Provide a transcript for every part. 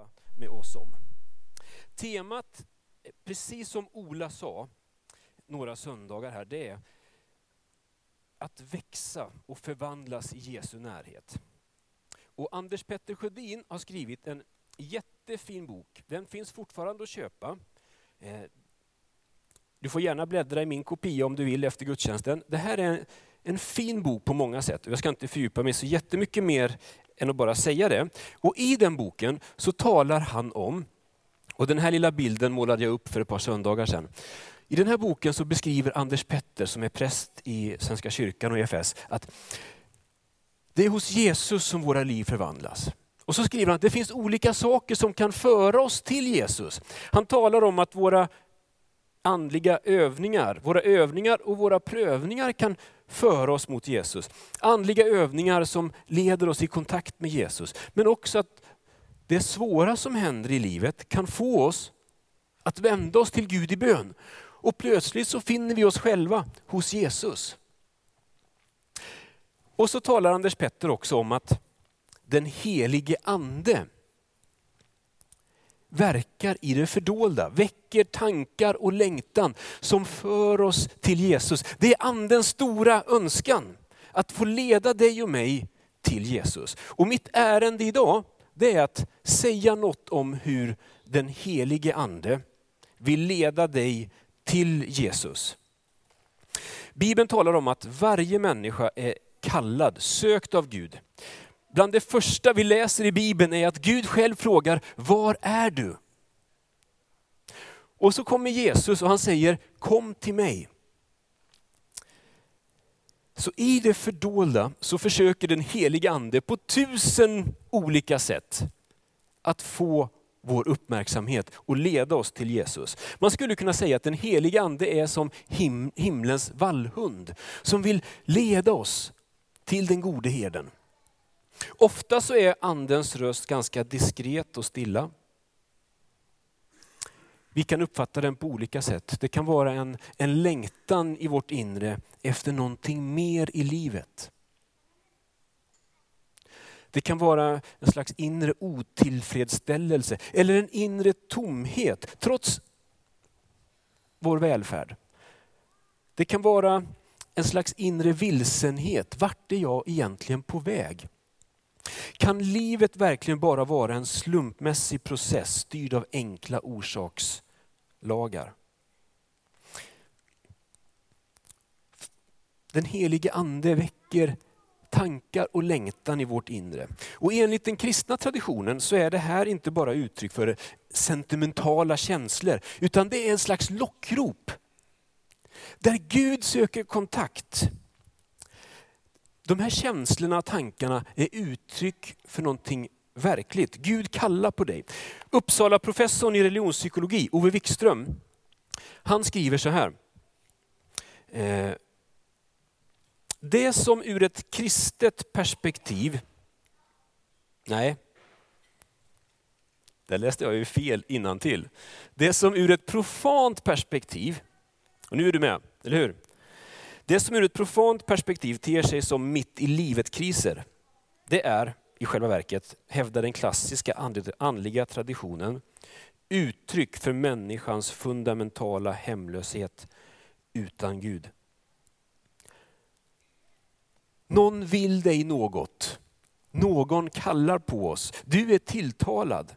tala med oss om. Temat, precis som Ola sa några söndagar här, det är att växa och förvandlas i Jesu närhet. Och Anders Petter Sjödin har skrivit en jättefin bok. Den finns fortfarande att köpa. Eh, du får gärna bläddra i min kopia om du vill efter gudstjänsten. Det här är en fin bok på många sätt. Jag ska inte fördjupa mig så jättemycket mer än att bara säga det. Och i den boken så talar han om, och den här lilla bilden målade jag upp för ett par söndagar sedan. I den här boken så beskriver Anders Petter, som är präst i Svenska kyrkan och EFS, att det är hos Jesus som våra liv förvandlas. Och så skriver han att det finns olika saker som kan föra oss till Jesus. Han talar om att våra andliga övningar, våra övningar och våra prövningar kan föra oss mot Jesus. Andliga övningar som leder oss i kontakt med Jesus. Men också att det svåra som händer i livet kan få oss att vända oss till Gud i bön. Och plötsligt så finner vi oss själva hos Jesus. Och så talar Anders Petter också om att den helige ande verkar i det fördolda, väcker tankar och längtan som för oss till Jesus. Det är andens stora önskan, att få leda dig och mig till Jesus. Och mitt ärende idag, det är att säga något om hur den helige ande vill leda dig till Jesus. Bibeln talar om att varje människa är kallad, sökt av Gud. Bland det första vi läser i Bibeln är att Gud själv frågar, var är du? Och så kommer Jesus och han säger, kom till mig. Så i det fördolda så försöker den helige ande på tusen olika sätt att få vår uppmärksamhet och leda oss till Jesus. Man skulle kunna säga att den helige ande är som him himlens vallhund som vill leda oss till den gode herden. Ofta så är andens röst ganska diskret och stilla. Vi kan uppfatta den på olika sätt. Det kan vara en, en längtan i vårt inre efter någonting mer i livet. Det kan vara en slags inre otillfredsställelse eller en inre tomhet trots vår välfärd. Det kan vara en slags inre vilsenhet. Vart är jag egentligen på väg? Kan livet verkligen bara vara en slumpmässig process styrd av enkla orsakslagar? Den helige ande väcker tankar och längtan i vårt inre. Och enligt den kristna traditionen så är det här inte bara uttryck för sentimentala känslor, utan det är en slags lockrop. Där Gud söker kontakt de här känslorna och tankarna är uttryck för någonting verkligt. Gud kallar på dig. Uppsala professorn i religionspsykologi, Ove Wikström, han skriver så här. Eh, Det som ur ett kristet perspektiv, nej, där läste jag ju fel innan till. Det som ur ett profant perspektiv, och nu är du med, eller hur? Det som ur ett profant perspektiv ter sig som mitt i livet-kriser, det är i själva verket, hävdar den klassiska andliga traditionen, uttryck för människans fundamentala hemlöshet utan Gud. Någon vill dig något. Någon kallar på oss. Du är tilltalad.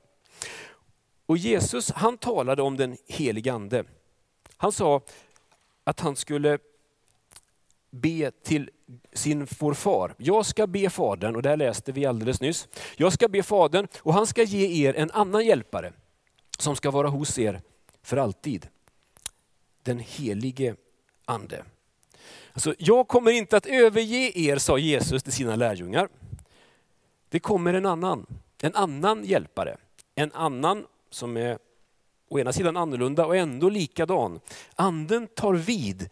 Och Jesus han talade om den helige ande. Han sa att han skulle be till sin vår far. Jag ska be fadern, och det här läste vi alldeles nyss. Jag ska be fadern och han ska ge er en annan hjälpare som ska vara hos er för alltid. Den helige ande. Alltså, jag kommer inte att överge er, sa Jesus till sina lärjungar. Det kommer en annan, en annan hjälpare. En annan som är å ena sidan annorlunda och ändå likadan. Anden tar vid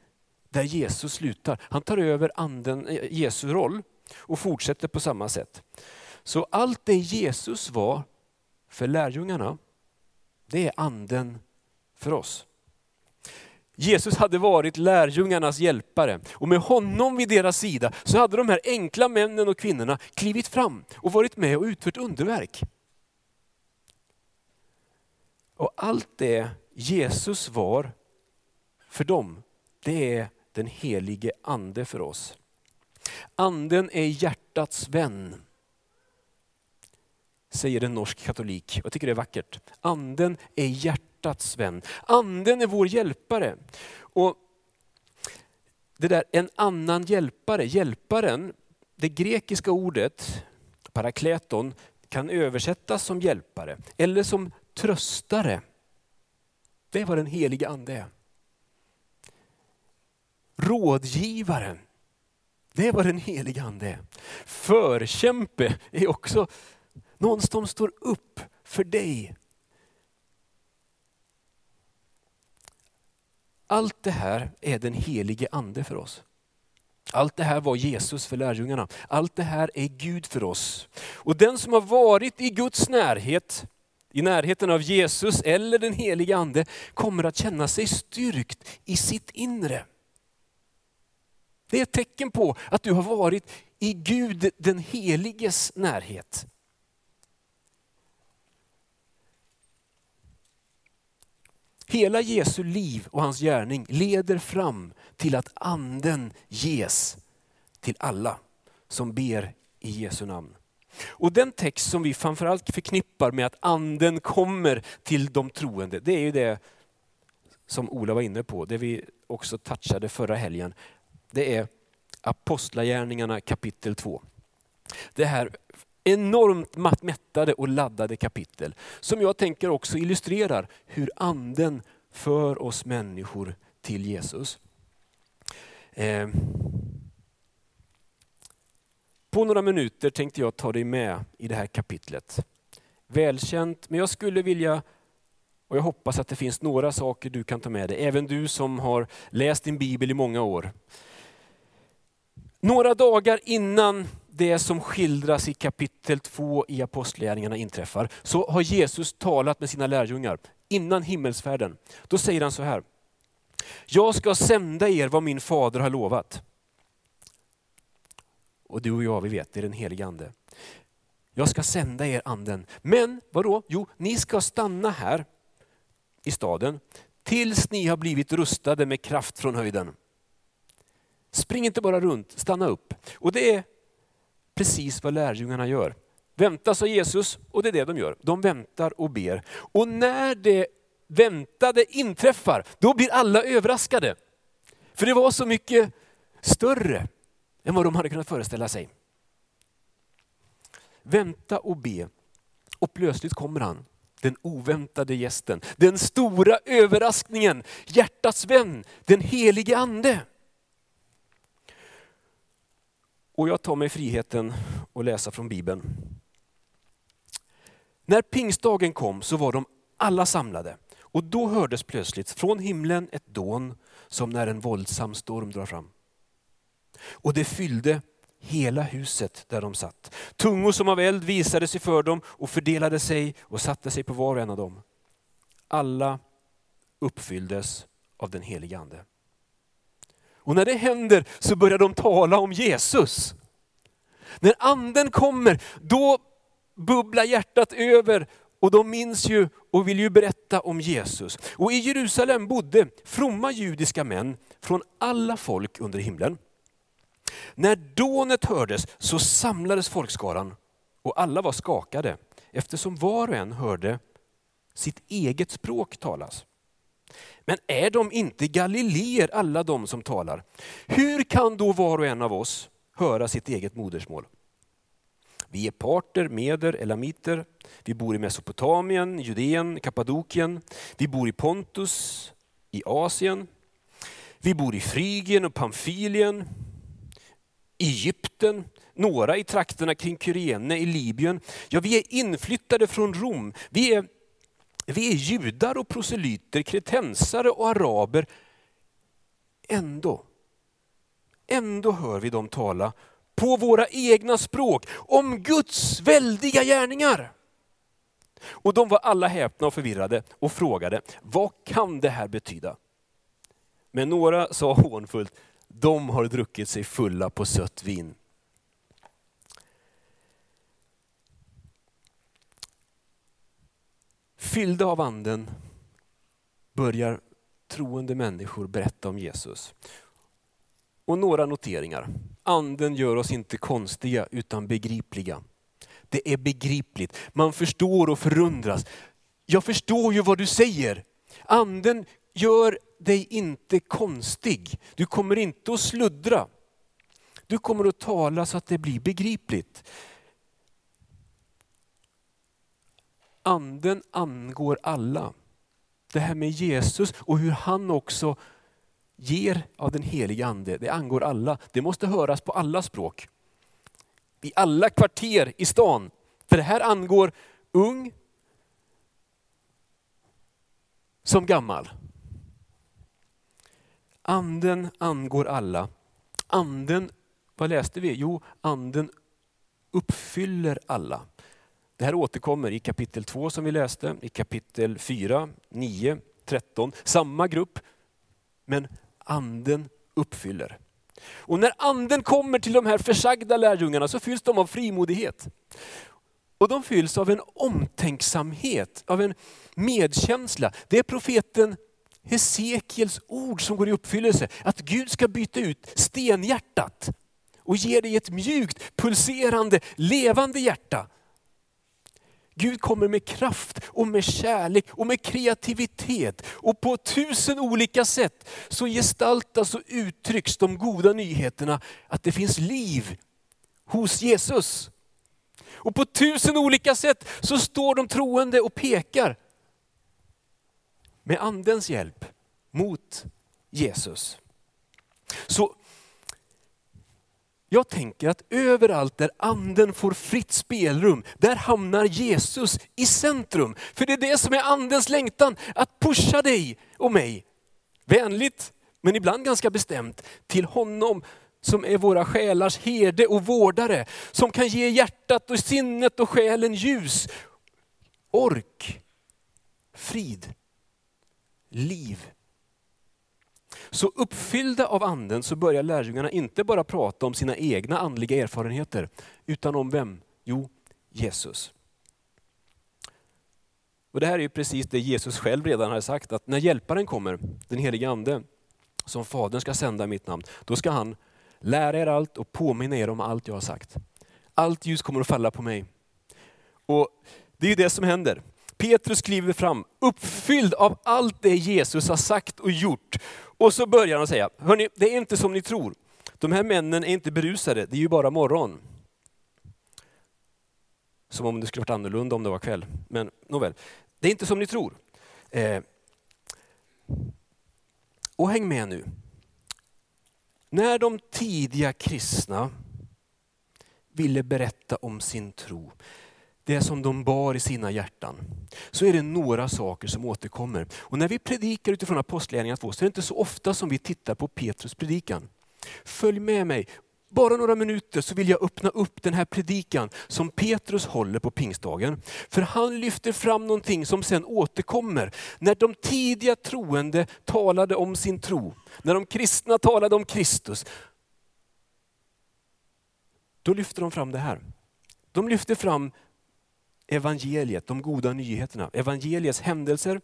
där Jesus slutar. Han tar över anden, eh, Jesu roll och fortsätter på samma sätt. Så allt det Jesus var för lärjungarna, det är anden för oss. Jesus hade varit lärjungarnas hjälpare och med honom vid deras sida så hade de här enkla männen och kvinnorna klivit fram och varit med och utfört underverk. Och allt det Jesus var för dem, det är den helige ande för oss. Anden är hjärtats vän, säger en norsk katolik. Jag tycker det är vackert. Anden är hjärtats vän. Anden är vår hjälpare. Och det där en annan hjälpare, hjälparen, det grekiska ordet parakleton kan översättas som hjälpare eller som tröstare. Det är vad den heliga ande är. Rådgivaren, det är vad den helige ande är. Förkämpe är också någon som står upp för dig. Allt det här är den helige ande för oss. Allt det här var Jesus för lärjungarna. Allt det här är Gud för oss. Och den som har varit i Guds närhet, i närheten av Jesus eller den helige ande, kommer att känna sig styrkt i sitt inre. Det är ett tecken på att du har varit i Gud den heliges närhet. Hela Jesu liv och hans gärning leder fram till att anden ges till alla som ber i Jesu namn. Och den text som vi framförallt förknippar med att anden kommer till de troende, det är ju det som Ola var inne på, det vi också touchade förra helgen. Det är Apostlagärningarna kapitel 2. Det här enormt mättade och laddade kapitel som jag tänker också illustrerar hur anden för oss människor till Jesus. Eh, på några minuter tänkte jag ta dig med i det här kapitlet. Välkänt, men jag skulle vilja, och jag hoppas att det finns några saker du kan ta med dig, även du som har läst din bibel i många år. Några dagar innan det som skildras i kapitel 2 i Apostlagärningarna inträffar, så har Jesus talat med sina lärjungar innan himmelsfärden. Då säger han så här, jag ska sända er vad min fader har lovat. Och du och jag, vi vet, det är den helige ande. Jag ska sända er anden. Men vadå? Jo, ni ska stanna här i staden tills ni har blivit rustade med kraft från höjden. Spring inte bara runt, stanna upp. Och det är precis vad lärjungarna gör. Vänta, sa Jesus, och det är det de gör. De väntar och ber. Och när det väntade inträffar, då blir alla överraskade. För det var så mycket större än vad de hade kunnat föreställa sig. Vänta och be. Och plötsligt kommer han, den oväntade gästen, den stora överraskningen, hjärtats vän, den helige ande. Och jag tar mig friheten att läsa från Bibeln. När pingstdagen kom så var de alla samlade. Och då hördes plötsligt från himlen ett dån som när en våldsam storm drar fram. Och det fyllde hela huset där de satt. Tungor som av eld visade sig för dem och fördelade sig och satte sig på var och en av dem. Alla uppfylldes av den helige Ande. Och när det händer så börjar de tala om Jesus. När anden kommer, då bubblar hjärtat över och de minns ju och vill ju berätta om Jesus. Och i Jerusalem bodde fromma judiska män från alla folk under himlen. När dånet hördes så samlades folkskaran och alla var skakade eftersom var och en hörde sitt eget språk talas. Men är de inte galileer alla de som talar? Hur kan då var och en av oss höra sitt eget modersmål? Vi är parter, meder, elamiter. Vi bor i Mesopotamien, Judeen, Kappadokien. Vi bor i Pontus, i Asien. Vi bor i Frygien och Pamfilien, Egypten, några i trakterna kring Kyrene i Libyen. Ja, vi är inflyttade från Rom. Vi är vi är judar och proselyter, kretensare och araber. Ändå, ändå hör vi dem tala på våra egna språk om Guds väldiga gärningar. Och de var alla häpna och förvirrade och frågade, vad kan det här betyda? Men några sa hånfullt, de har druckit sig fulla på sött vin. Fyllda av anden börjar troende människor berätta om Jesus. Och några noteringar. Anden gör oss inte konstiga utan begripliga. Det är begripligt. Man förstår och förundras. Jag förstår ju vad du säger. Anden gör dig inte konstig. Du kommer inte att sluddra. Du kommer att tala så att det blir begripligt. Anden angår alla. Det här med Jesus och hur han också ger av den heliga ande, det angår alla. Det måste höras på alla språk. I alla kvarter i stan. För det här angår ung som gammal. Anden angår alla. Anden, vad läste vi? Jo, anden uppfyller alla. Det här återkommer i kapitel 2 som vi läste, i kapitel 4, 9, 13. Samma grupp, men anden uppfyller. Och när anden kommer till de här försagda lärjungarna så fylls de av frimodighet. Och de fylls av en omtänksamhet, av en medkänsla. Det är profeten Hesekiels ord som går i uppfyllelse. Att Gud ska byta ut stenhjärtat och ge dig ett mjukt, pulserande, levande hjärta. Gud kommer med kraft och med kärlek och med kreativitet. Och på tusen olika sätt så gestaltas och uttrycks de goda nyheterna att det finns liv hos Jesus. Och på tusen olika sätt så står de troende och pekar med andens hjälp mot Jesus. Så jag tänker att överallt där anden får fritt spelrum, där hamnar Jesus i centrum. För det är det som är andens längtan, att pusha dig och mig. Vänligt, men ibland ganska bestämt, till honom som är våra själars herde och vårdare. Som kan ge hjärtat och sinnet och själen ljus, ork, frid, liv. Så uppfyllda av anden så börjar lärjungarna inte bara prata om sina egna andliga erfarenheter, utan om vem? Jo, Jesus. Och Det här är ju precis det Jesus själv redan har sagt, att när hjälparen kommer, den helige ande, som Fadern ska sända i mitt namn, då ska han lära er allt och påminna er om allt jag har sagt. Allt ljus kommer att falla på mig. Och Det är ju det som händer. Petrus kliver fram, uppfylld av allt det Jesus har sagt och gjort. Och så börjar han säga, hörni, det är inte som ni tror. De här männen är inte berusade, det är ju bara morgon. Som om det skulle varit annorlunda om det var kväll. Men nåväl, det är inte som ni tror. Eh. Och häng med nu. När de tidiga kristna ville berätta om sin tro, det som de bar i sina hjärtan, så är det några saker som återkommer. Och när vi predikar utifrån Apostlagärningarna 2 så är det inte så ofta som vi tittar på Petrus predikan. Följ med mig, bara några minuter så vill jag öppna upp den här predikan som Petrus håller på pingstdagen. För han lyfter fram någonting som sen återkommer. När de tidiga troende talade om sin tro, när de kristna talade om Kristus, då lyfter de fram det här. De lyfter fram evangeliet, de goda nyheterna. Evangeliets händelser,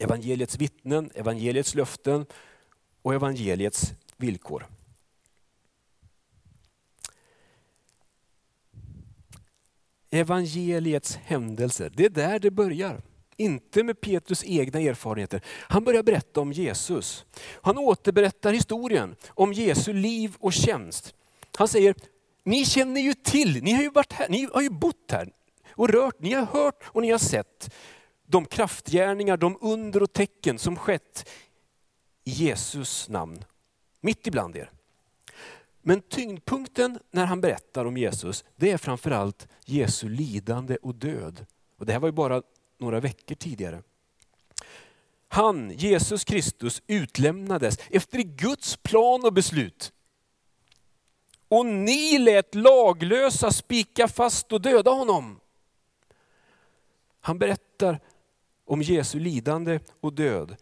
evangeliets vittnen, evangeliets löften och evangeliets villkor. Evangeliets händelser, det är där det börjar. Inte med Petrus egna erfarenheter. Han börjar berätta om Jesus. Han återberättar historien om Jesu liv och tjänst. Han säger, ni känner ju till, ni har ju, varit här, ni har ju bott här och rört, ni har hört och ni har sett de kraftgärningar, de under och tecken som skett i Jesus namn, mitt ibland er. Men tyngdpunkten när han berättar om Jesus, det är framförallt Jesu lidande och död. Och det här var ju bara några veckor tidigare. Han, Jesus Kristus, utlämnades efter Guds plan och beslut. Och ni lät laglösa spika fast och döda honom. Han berättar om Jesu lidande och död.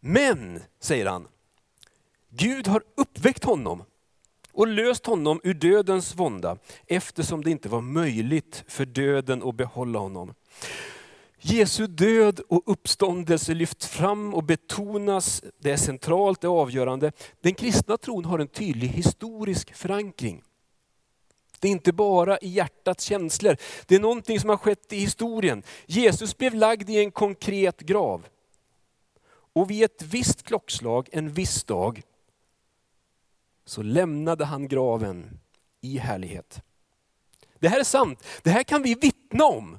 Men, säger han, Gud har uppväckt honom och löst honom ur dödens vånda eftersom det inte var möjligt för döden att behålla honom. Jesu död och uppståndelse lyfts fram och betonas. Det är centralt, det är avgörande. Den kristna tron har en tydlig historisk förankring. Det är inte bara i hjärtats känslor. Det är någonting som har skett i historien. Jesus blev lagd i en konkret grav. Och vid ett visst klockslag, en viss dag, så lämnade han graven i härlighet. Det här är sant. Det här kan vi vittna om.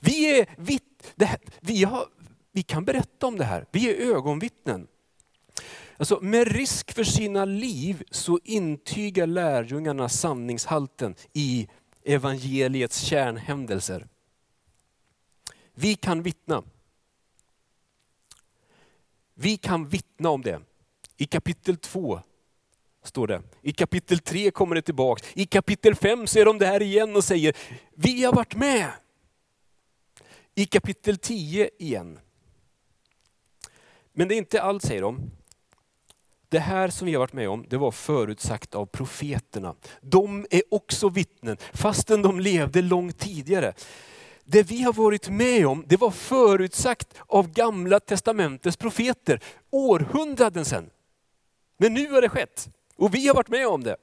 Vi, är vitt, här, vi, har, vi kan berätta om det här. Vi är ögonvittnen. Alltså, med risk för sina liv så intygar lärjungarna sanningshalten i evangeliets kärnhändelser. Vi kan vittna. Vi kan vittna om det. I kapitel 2 står det. I kapitel 3 kommer det tillbaka. I kapitel 5 så är de där igen och säger, vi har varit med. I kapitel 10 igen. Men det är inte allt säger de. Det här som vi har varit med om, det var förutsagt av profeterna. De är också vittnen, fastän de levde långt tidigare. Det vi har varit med om, det var förutsagt av gamla testamentets profeter, århundraden sedan. Men nu har det skett, och vi har varit med om det.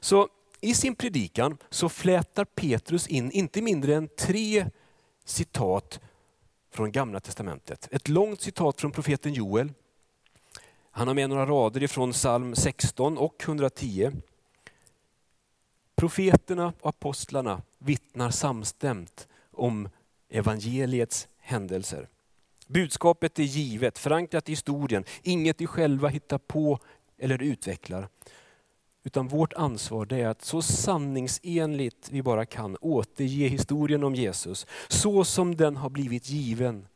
Så i sin predikan så flätar Petrus in inte mindre än tre citat från gamla testamentet. Ett långt citat från profeten Joel, han har med några rader ifrån psalm 16 och 110. Profeterna och apostlarna vittnar samstämt om evangeliets händelser. Budskapet är givet, förankrat i historien, inget vi själva hittar på eller utvecklar. Utan vårt ansvar är att så sanningsenligt vi bara kan återge historien om Jesus, så som den har blivit given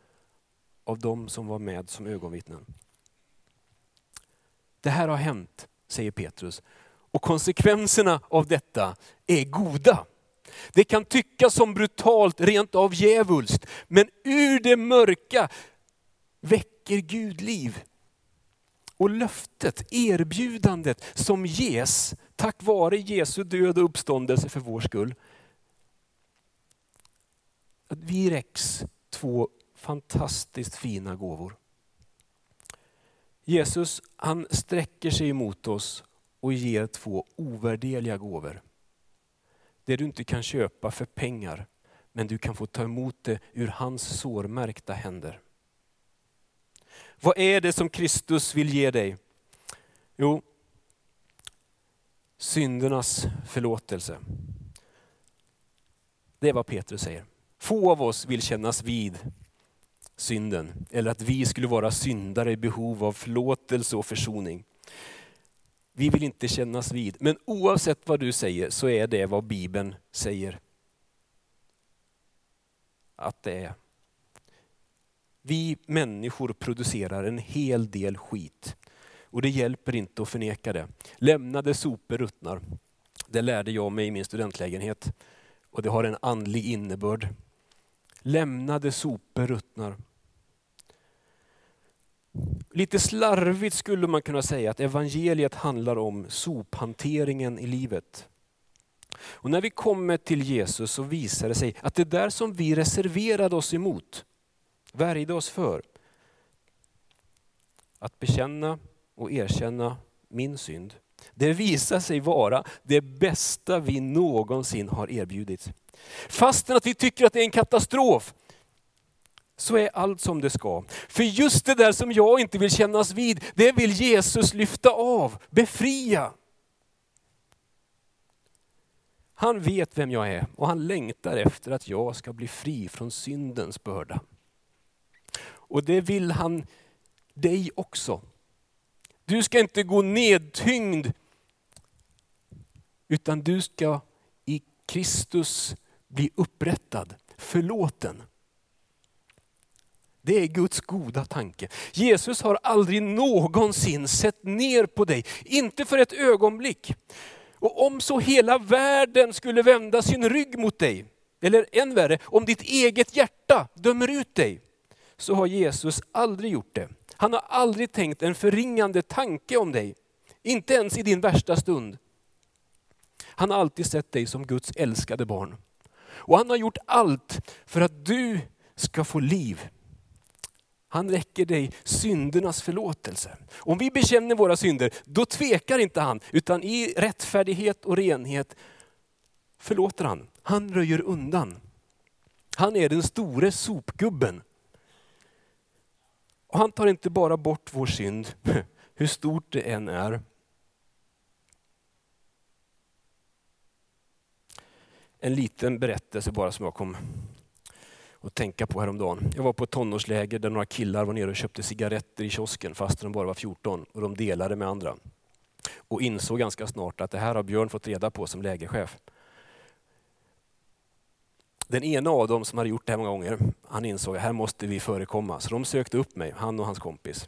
av de som var med som ögonvittnen. Det här har hänt, säger Petrus. Och konsekvenserna av detta är goda. Det kan tyckas som brutalt, rent av djävulskt, men ur det mörka väcker Gud liv. Och löftet, erbjudandet som ges tack vare Jesu död och uppståndelse för vår skull. Att vi räcks två fantastiskt fina gåvor. Jesus han sträcker sig emot oss och ger två ovärdeliga gåvor. Det du inte kan köpa för pengar, men du kan få ta emot det ur hans sårmärkta händer. Vad är det som Kristus vill ge dig? Jo, syndernas förlåtelse. Det är vad Petrus säger. Få av oss vill kännas vid synden. Eller att vi skulle vara syndare i behov av förlåtelse och försoning. Vi vill inte kännas vid. Men oavsett vad du säger så är det vad Bibeln säger. Att det är. Vi människor producerar en hel del skit. Och det hjälper inte att förneka det. Lämnade sopor ruttnar. Det lärde jag mig i min studentlägenhet. Och det har en andlig innebörd. Lämnade sopor ruttnar. Lite slarvigt skulle man kunna säga att evangeliet handlar om sophanteringen i livet. Och när vi kommer till Jesus så visar det sig att det där som vi reserverade oss emot, värjde oss för, att bekänna och erkänna min synd, det visar sig vara det bästa vi någonsin har erbjudit. Fastän att vi tycker att det är en katastrof, så är allt som det ska. För just det där som jag inte vill kännas vid, det vill Jesus lyfta av, befria. Han vet vem jag är och han längtar efter att jag ska bli fri från syndens börda. Och det vill han dig också. Du ska inte gå nedtyngd, utan du ska i Kristus bli upprättad, förlåten. Det är Guds goda tanke. Jesus har aldrig någonsin sett ner på dig, inte för ett ögonblick. Och om så hela världen skulle vända sin rygg mot dig, eller än värre, om ditt eget hjärta dömer ut dig, så har Jesus aldrig gjort det. Han har aldrig tänkt en förringande tanke om dig, inte ens i din värsta stund. Han har alltid sett dig som Guds älskade barn. Och han har gjort allt för att du ska få liv. Han räcker dig syndernas förlåtelse. Om vi bekänner våra synder, då tvekar inte han, utan i rättfärdighet och renhet förlåter han. Han röjer undan. Han är den store sopgubben. Och han tar inte bara bort vår synd, hur stort det än är. En liten berättelse bara som jag kom att tänka på häromdagen. Jag var på ett tonårsläger där några killar var nere och köpte cigaretter i kiosken fast de bara var 14 och de delade med andra. Och insåg ganska snart att det här har Björn fått reda på som lägerchef. Den ena av dem som hade gjort det här många gånger, han insåg att här måste vi förekomma. Så de sökte upp mig, han och hans kompis.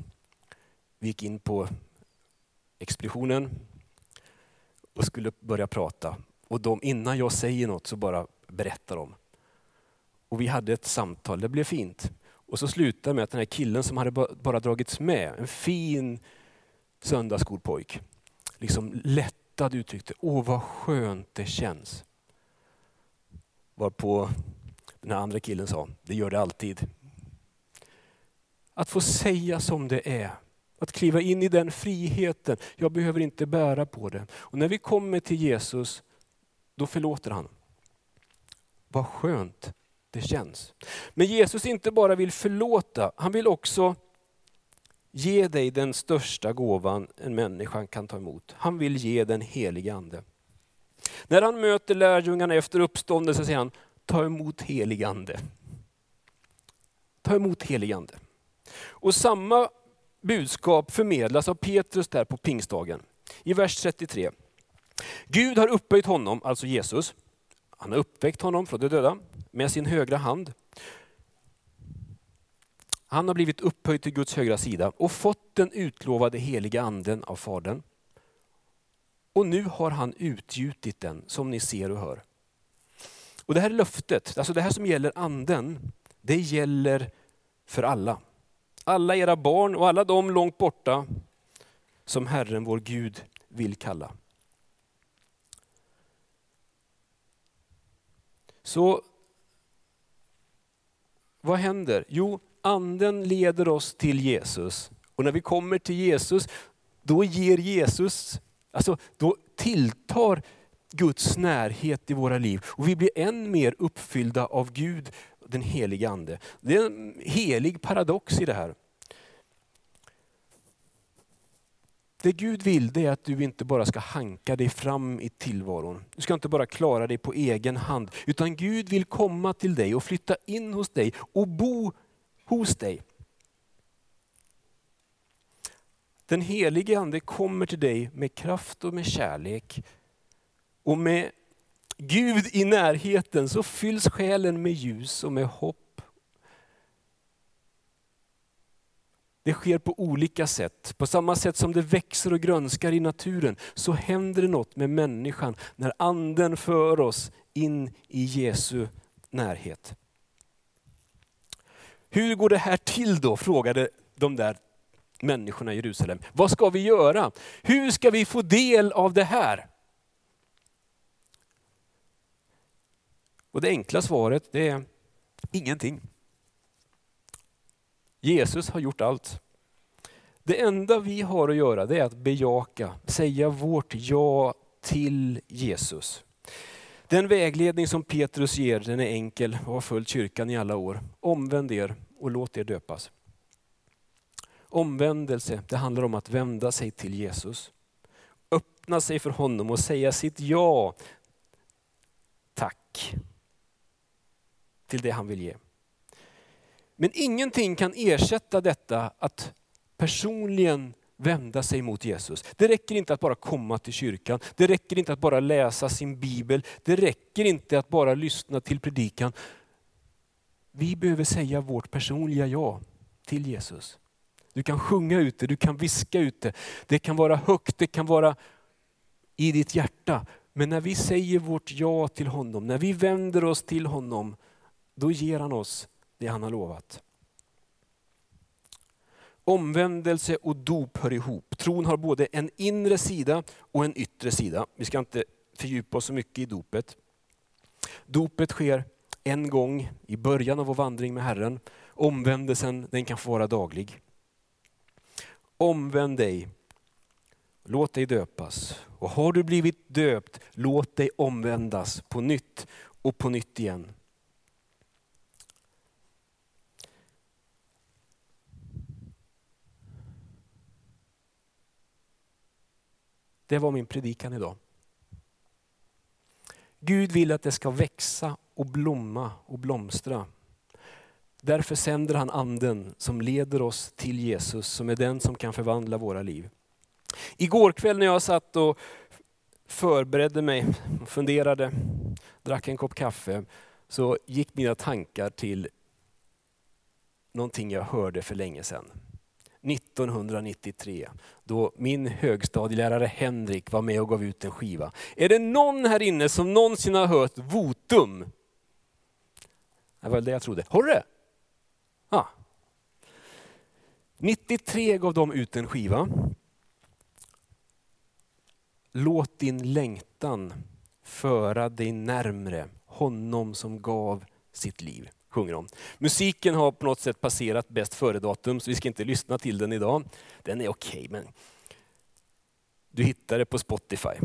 Vi gick in på expeditionen och skulle börja prata. Och de, innan jag säger något så bara berättar de. Och vi hade ett samtal, det blev fint. Och så slutade det med att den här killen som hade bara dragits med, en fin söndagsskolpojk, liksom lättad uttryckte, åh vad skönt det känns. Varpå den här andra killen sa, det gör det alltid. Att få säga som det är. Att kliva in i den friheten. Jag behöver inte bära på det. Och när vi kommer till Jesus, då förlåter han. Vad skönt det känns. Men Jesus inte bara vill förlåta, han vill också ge dig den största gåvan en människa kan ta emot. Han vill ge den helige Ande. När han möter lärjungarna efter uppståndelsen säger han, ta emot helig ande. Ta emot helig ande. Och samma budskap förmedlas av Petrus där på pingstdagen. I vers 33. Gud har upphöjt honom, alltså Jesus, han har uppväckt honom från de döda med sin högra hand. Han har blivit upphöjd till Guds högra sida och fått den utlovade heliga anden av Fadern. Och nu har han utgjutit den som ni ser och hör. Och Det här löftet, alltså det här som gäller anden, det gäller för alla. Alla era barn och alla de långt borta som Herren vår Gud vill kalla. Så vad händer? Jo, anden leder oss till Jesus. Och när vi kommer till Jesus, då ger Jesus Alltså, då tilltar Guds närhet i våra liv och vi blir än mer uppfyllda av Gud, den helige Ande. Det är en helig paradox i det här. Det Gud vill det är att du inte bara ska hanka dig fram i tillvaron. Du ska inte bara klara dig på egen hand. Utan Gud vill komma till dig och flytta in hos dig och bo hos dig. Den helige Ande kommer till dig med kraft och med kärlek. Och med Gud i närheten så fylls själen med ljus och med hopp. Det sker på olika sätt. På samma sätt som det växer och grönskar i naturen så händer det något med människan när anden för oss in i Jesu närhet. Hur går det här till då? frågade de där människorna i Jerusalem. Vad ska vi göra? Hur ska vi få del av det här? Och det enkla svaret det är ingenting. Jesus har gjort allt. Det enda vi har att göra det är att bejaka, säga vårt ja till Jesus. Den vägledning som Petrus ger den är enkel och har följt kyrkan i alla år. Omvänd er och låt er döpas. Omvändelse, det handlar om att vända sig till Jesus. Öppna sig för honom och säga sitt ja, tack, till det han vill ge. Men ingenting kan ersätta detta att personligen vända sig mot Jesus. Det räcker inte att bara komma till kyrkan, det räcker inte att bara läsa sin bibel, det räcker inte att bara lyssna till predikan. Vi behöver säga vårt personliga ja till Jesus. Du kan sjunga ut det, du kan viska ut det. Det kan vara högt, det kan vara i ditt hjärta. Men när vi säger vårt ja till honom, när vi vänder oss till honom, då ger han oss det han har lovat. Omvändelse och dop hör ihop. Tron har både en inre sida och en yttre sida. Vi ska inte fördjupa oss så mycket i dopet. Dopet sker en gång i början av vår vandring med Herren. Omvändelsen den kan få vara daglig. Omvänd dig, låt dig döpas. Och har du blivit döpt, låt dig omvändas på nytt och på nytt igen. Det var min predikan idag. Gud vill att det ska växa och blomma och blomstra. Därför sänder han anden som leder oss till Jesus, som är den som kan förvandla våra liv. Igår kväll när jag satt och förberedde mig, funderade, drack en kopp kaffe, så gick mina tankar till någonting jag hörde för länge sedan. 1993, då min högstadielärare Henrik var med och gav ut en skiva. Är det någon här inne som någonsin har hört Votum? Det var det jag trodde. Har du det? Ja. 93 gav de ut en skiva. Låt din längtan föra dig närmre honom som gav sitt liv sjunger om. Musiken har på något sätt passerat bäst före-datum, så vi ska inte lyssna till den idag. Den är okej, okay, men du hittar det på Spotify.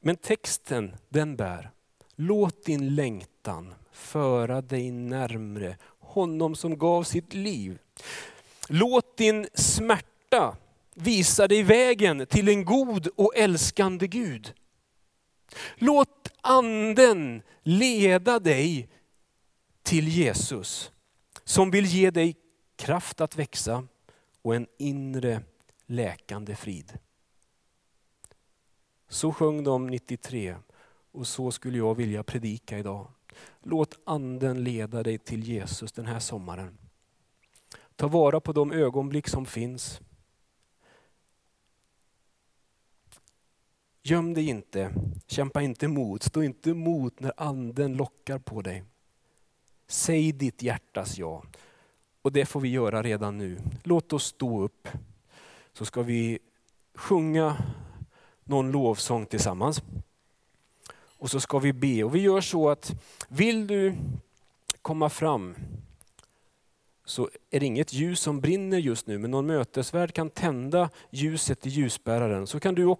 Men texten, den bär. Låt din längtan föra dig närmre honom som gav sitt liv. Låt din smärta visa dig vägen till en god och älskande Gud. Låt anden leda dig till Jesus som vill ge dig kraft att växa och en inre läkande frid. Så sjöng de 93 och så skulle jag vilja predika idag. Låt anden leda dig till Jesus den här sommaren. Ta vara på de ögonblick som finns. Göm dig inte, kämpa inte emot, stå inte emot när anden lockar på dig. Säg ditt hjärtas ja. Och det får vi göra redan nu. Låt oss stå upp. Så ska vi sjunga någon lovsång tillsammans. Och så ska vi be. Och vi gör så att vill du komma fram så är det inget ljus som brinner just nu, men någon mötesvärd kan tända ljuset i ljusbäraren. Så kan du också